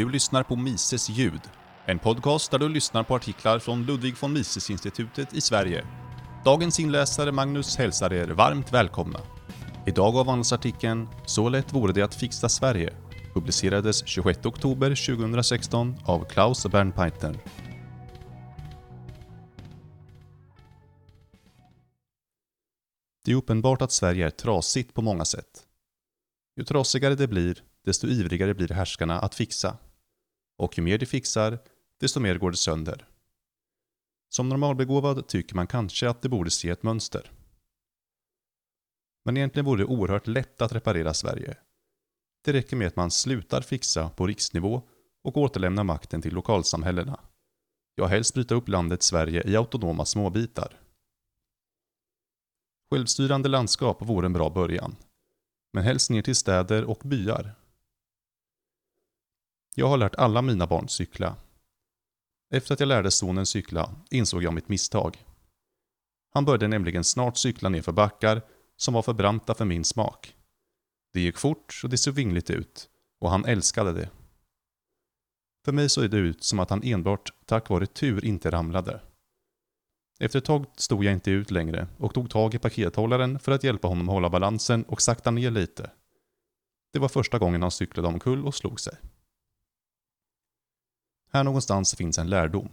Du lyssnar på Mises ljud, en podcast där du lyssnar på artiklar från Ludwig von Mises-institutet i Sverige. Dagens inläsare Magnus hälsar er varmt välkomna. Idag avhandlas artikeln “Så lätt vore det att fixa Sverige” publicerades 26 oktober 2016 av Klaus Bernpeiter. Det är uppenbart att Sverige är trasigt på många sätt. Ju trasigare det blir, desto ivrigare blir härskarna att fixa. Och ju mer de fixar, desto mer går det sönder. Som normalbegåvad tycker man kanske att det borde se ett mönster. Men egentligen vore det oerhört lätt att reparera Sverige. Det räcker med att man slutar fixa på riksnivå och återlämnar makten till lokalsamhällena. Ja, helst bryta upp landet Sverige i autonoma småbitar. Självstyrande landskap vore en bra början. Men helst ner till städer och byar. Jag har lärt alla mina barn cykla. Efter att jag lärde sonen cykla insåg jag mitt misstag. Han började nämligen snart cykla ner för backar som var för branta för min smak. Det gick fort och det såg vingligt ut och han älskade det. För mig såg det ut som att han enbart tack vare tur inte ramlade. Efter ett tag stod jag inte ut längre och tog tag i pakethållaren för att hjälpa honom hålla balansen och sakta ner lite. Det var första gången han cyklade omkull och slog sig. Här någonstans finns en lärdom.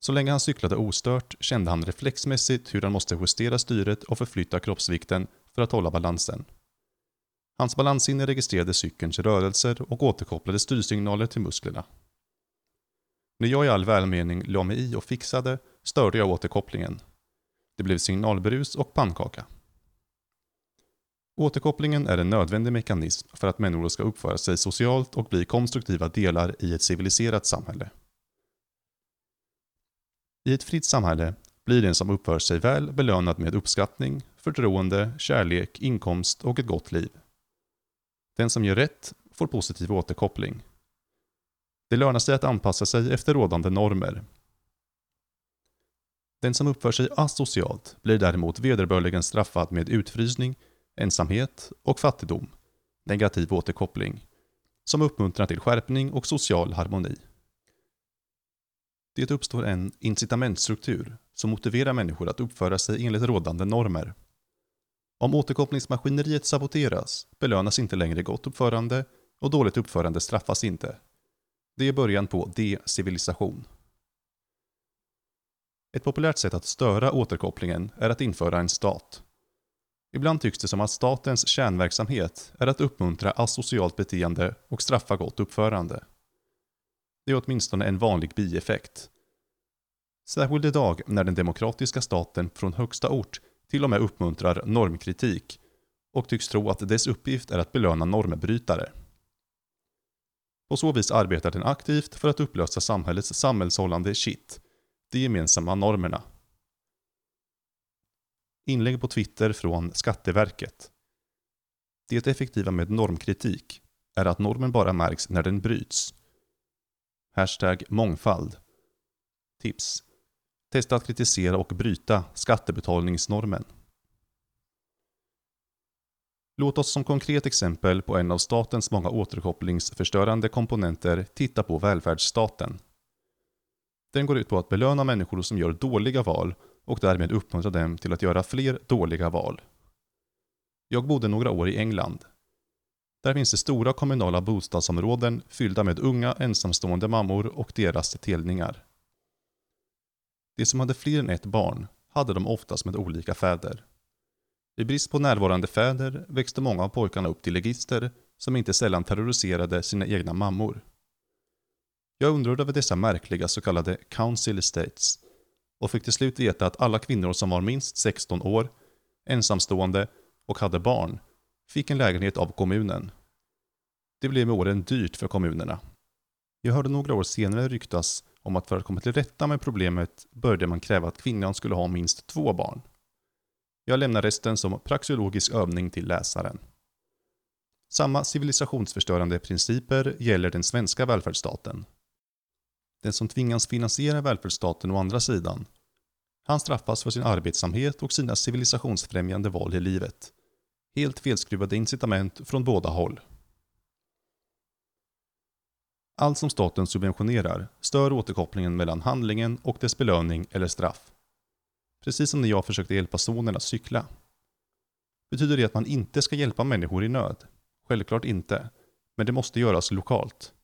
Så länge han cyklade ostört kände han reflexmässigt hur han måste justera styret och förflytta kroppsvikten för att hålla balansen. Hans balanssinne registrerade cykelns rörelser och återkopplade styrsignaler till musklerna. När jag i all välmening la mig i och fixade störde jag återkopplingen. Det blev signalbrus och pannkaka. Återkopplingen är en nödvändig mekanism för att människor ska uppföra sig socialt och bli konstruktiva delar i ett civiliserat samhälle. I ett fritt samhälle blir den som uppför sig väl belönad med uppskattning, förtroende, kärlek, inkomst och ett gott liv. Den som gör rätt får positiv återkoppling. Det lönar sig att anpassa sig efter rådande normer. Den som uppför sig asocialt blir däremot vederbörligen straffad med utfrysning ensamhet och fattigdom, negativ återkoppling, som uppmuntrar till skärpning och social harmoni. Det uppstår en incitamentstruktur som motiverar människor att uppföra sig enligt rådande normer. Om återkopplingsmaskineriet saboteras belönas inte längre gott uppförande och dåligt uppförande straffas inte. Det är början på decivilisation. Ett populärt sätt att störa återkopplingen är att införa en stat Ibland tycks det som att statens kärnverksamhet är att uppmuntra asocialt beteende och straffa gott uppförande. Det är åtminstone en vanlig bieffekt. Särskilt idag när den demokratiska staten från högsta ort till och med uppmuntrar normkritik och tycks tro att dess uppgift är att belöna normbrytare. På så vis arbetar den aktivt för att upplösa samhällets samhällshållande shit, de gemensamma normerna. Inlägg på Twitter från Skatteverket. Det effektiva med normkritik är att normen bara märks när den bryts. Hashtag mångfald. Tips. Testa att kritisera och bryta skattebetalningsnormen. Låt oss som konkret exempel på en av statens många återkopplingsförstörande komponenter titta på välfärdsstaten. Den går ut på att belöna människor som gör dåliga val och därmed uppmuntra dem till att göra fler dåliga val. Jag bodde några år i England. Där finns det stora kommunala bostadsområden fyllda med unga ensamstående mammor och deras telningar. De som hade fler än ett barn hade de oftast med olika fäder. I brist på närvarande fäder växte många av pojkarna upp till legister som inte sällan terroriserade sina egna mammor. Jag undrade över dessa märkliga så kallade council estates och fick till slut veta att alla kvinnor som var minst 16 år, ensamstående och hade barn fick en lägenhet av kommunen. Det blev med åren dyrt för kommunerna. Jag hörde några år senare ryktas om att för att komma till rätta med problemet började man kräva att kvinnan skulle ha minst två barn. Jag lämnar resten som praxeologisk övning till läsaren. Samma civilisationsförstörande principer gäller den svenska välfärdsstaten. Den som tvingas finansiera välfärdsstaten å andra sidan, han straffas för sin arbetsamhet och sina civilisationsfrämjande val i livet. Helt felskruvade incitament från båda håll. Allt som staten subventionerar stör återkopplingen mellan handlingen och dess belöning eller straff. Precis som när jag försökte hjälpa sonen att cykla. Betyder det att man inte ska hjälpa människor i nöd? Självklart inte, men det måste göras lokalt.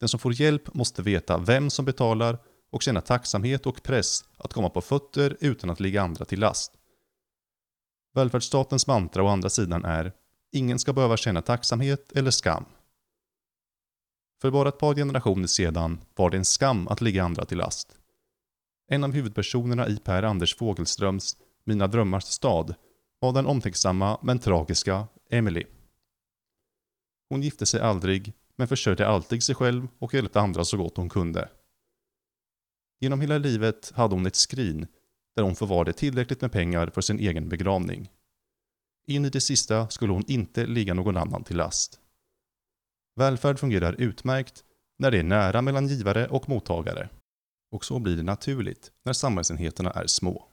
Den som får hjälp måste veta vem som betalar och känna tacksamhet och press att komma på fötter utan att ligga andra till last. Välfärdsstatens mantra å andra sidan är Ingen ska behöva känna tacksamhet eller skam. För bara ett par generationer sedan var det en skam att ligga andra till last. En av huvudpersonerna i Per Anders Fogelströms Mina drömmars stad var den omtänksamma men tragiska Emily. Hon gifte sig aldrig, men försörjde alltid sig själv och hjälpte andra så gott hon kunde. Genom hela livet hade hon ett skrin där hon förvarade tillräckligt med pengar för sin egen begravning. In i det sista skulle hon inte ligga någon annan till last. Välfärd fungerar utmärkt när det är nära mellan givare och mottagare. Och så blir det naturligt när samhällsenheterna är små.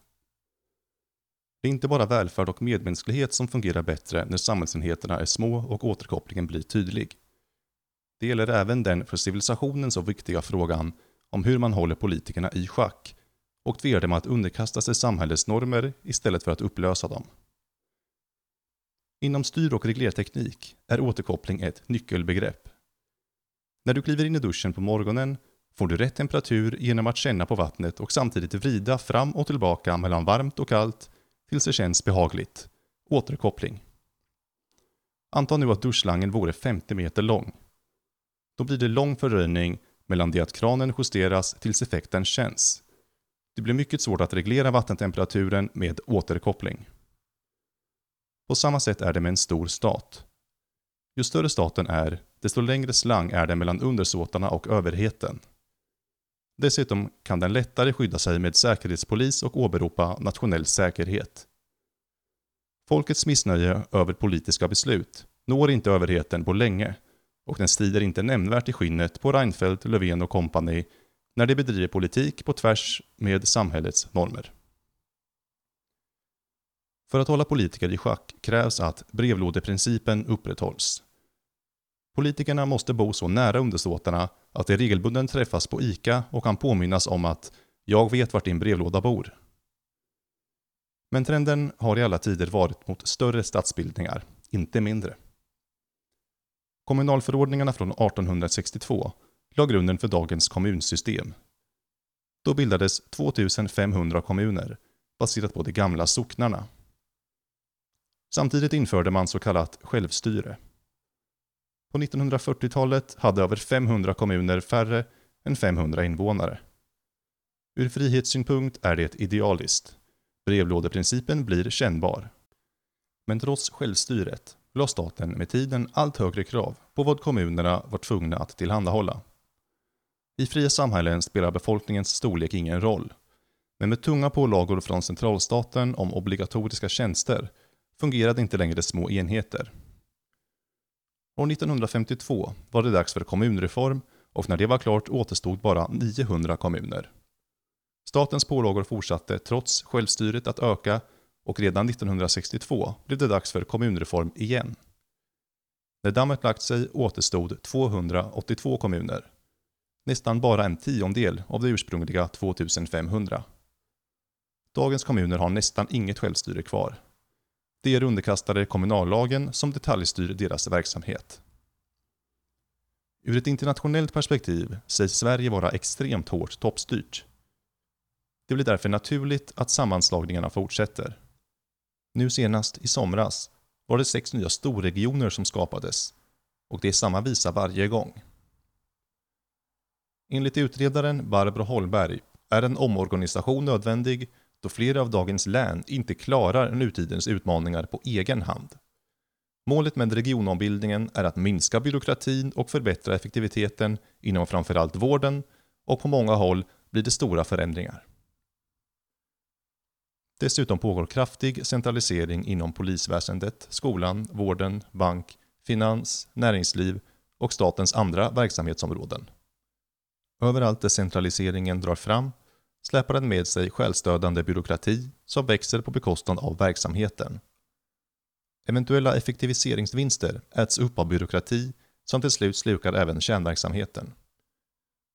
Det är inte bara välfärd och medmänsklighet som fungerar bättre när samhällsenheterna är små och återkopplingen blir tydlig. Det gäller även den för civilisationen så viktiga frågan om hur man håller politikerna i schack och tvingar dem att underkasta sig samhällets normer istället för att upplösa dem. Inom styr och reglerteknik är återkoppling ett nyckelbegrepp. När du kliver in i duschen på morgonen får du rätt temperatur genom att känna på vattnet och samtidigt vrida fram och tillbaka mellan varmt och kallt tills det känns behagligt. Återkoppling. Anta nu att duschslangen vore 50 meter lång. Då blir det lång fördröjning mellan det att kranen justeras tills effekten känns. Det blir mycket svårt att reglera vattentemperaturen med återkoppling. På samma sätt är det med en stor stat. Ju större staten är, desto längre slang är det mellan undersåtarna och överheten. Dessutom kan den lättare skydda sig med säkerhetspolis och åberopa nationell säkerhet. Folkets missnöje över politiska beslut når inte överheten på länge och den strider inte nämnvärt i skinnet på Reinfeldt, Löfven och kompani när de bedriver politik på tvärs med samhällets normer. För att hålla politiker i schack krävs att brevlådeprincipen upprätthålls. Politikerna måste bo så nära undersåtarna att de regelbundet träffas på ICA och kan påminnas om att “jag vet vart din brevlåda bor”. Men trenden har i alla tider varit mot större statsbildningar, inte mindre. Kommunalförordningarna från 1862 la grunden för dagens kommunsystem. Då bildades 2500 kommuner baserat på de gamla socknarna. Samtidigt införde man så kallat självstyre. På 1940-talet hade över 500 kommuner färre än 500 invånare. Ur frihetssynpunkt är det idealiskt. Brevlådeprincipen blir kännbar. Men trots självstyret la staten med tiden allt högre krav på vad kommunerna var tvungna att tillhandahålla. I fria samhällen spelar befolkningens storlek ingen roll. Men med tunga pålagor från centralstaten om obligatoriska tjänster fungerade inte längre små enheter. År 1952 var det dags för kommunreform och när det var klart återstod bara 900 kommuner. Statens pålagor fortsatte trots självstyret att öka och redan 1962 blev det dags för kommunreform igen. När dammet lagt sig återstod 282 kommuner. Nästan bara en tiondel av de ursprungliga 2500. Dagens kommuner har nästan inget självstyre kvar de är underkastade kommunallagen som detaljstyr deras verksamhet. Ur ett internationellt perspektiv sägs Sverige vara extremt hårt toppstyrt. Det blir därför naturligt att sammanslagningarna fortsätter. Nu senast i somras var det sex nya storregioner som skapades och det är samma visa varje gång. Enligt utredaren Barbro Holmberg är en omorganisation nödvändig då flera av dagens län inte klarar nutidens utmaningar på egen hand. Målet med regionombildningen är att minska byråkratin och förbättra effektiviteten inom framförallt vården och på många håll blir det stora förändringar. Dessutom pågår kraftig centralisering inom polisväsendet, skolan, vården, bank, finans, näringsliv och statens andra verksamhetsområden. Överallt där centraliseringen drar fram släpar den med sig självstödande byråkrati som växer på bekostnad av verksamheten. Eventuella effektiviseringsvinster äts upp av byråkrati som till slut slukar även kärnverksamheten.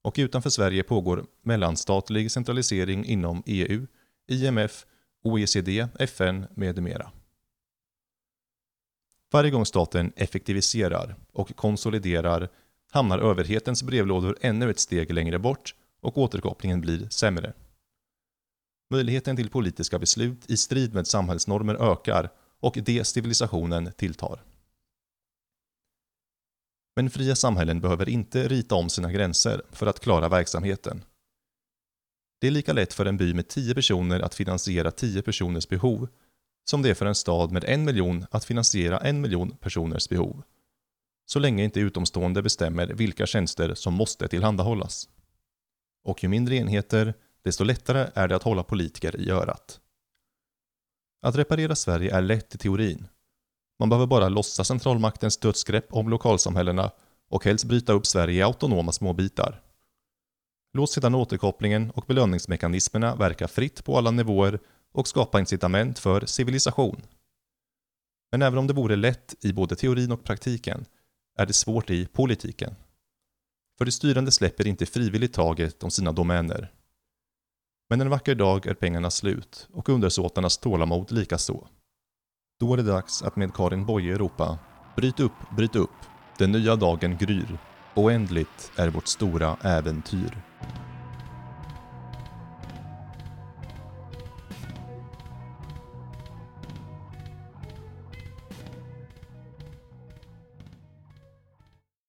Och utanför Sverige pågår mellanstatlig centralisering inom EU, IMF, OECD, FN med mera. Varje gång staten effektiviserar och konsoliderar hamnar överhetens brevlådor ännu ett steg längre bort och återkopplingen blir sämre. Möjligheten till politiska beslut i strid med samhällsnormer ökar och destabilisationen tilltar. Men fria samhällen behöver inte rita om sina gränser för att klara verksamheten. Det är lika lätt för en by med 10 personer att finansiera 10 personers behov som det är för en stad med en miljon att finansiera en miljon personers behov. Så länge inte utomstående bestämmer vilka tjänster som måste tillhandahållas. Och ju mindre enheter, desto lättare är det att hålla politiker i örat. Att reparera Sverige är lätt i teorin. Man behöver bara lossa centralmaktens dödsgrepp om lokalsamhällena och helst bryta upp Sverige i autonoma småbitar. Låt sedan återkopplingen och belöningsmekanismerna verka fritt på alla nivåer och skapa incitament för civilisation. Men även om det vore lätt i både teorin och praktiken är det svårt i politiken. För de styrande släpper inte frivilligt taget om sina domäner. Men en vacker dag är pengarna slut och undersåtarnas tålamod likaså. Då är det dags att med Karin Boye ropa Bryt upp, bryt upp, den nya dagen gryr. Oändligt är vårt stora äventyr.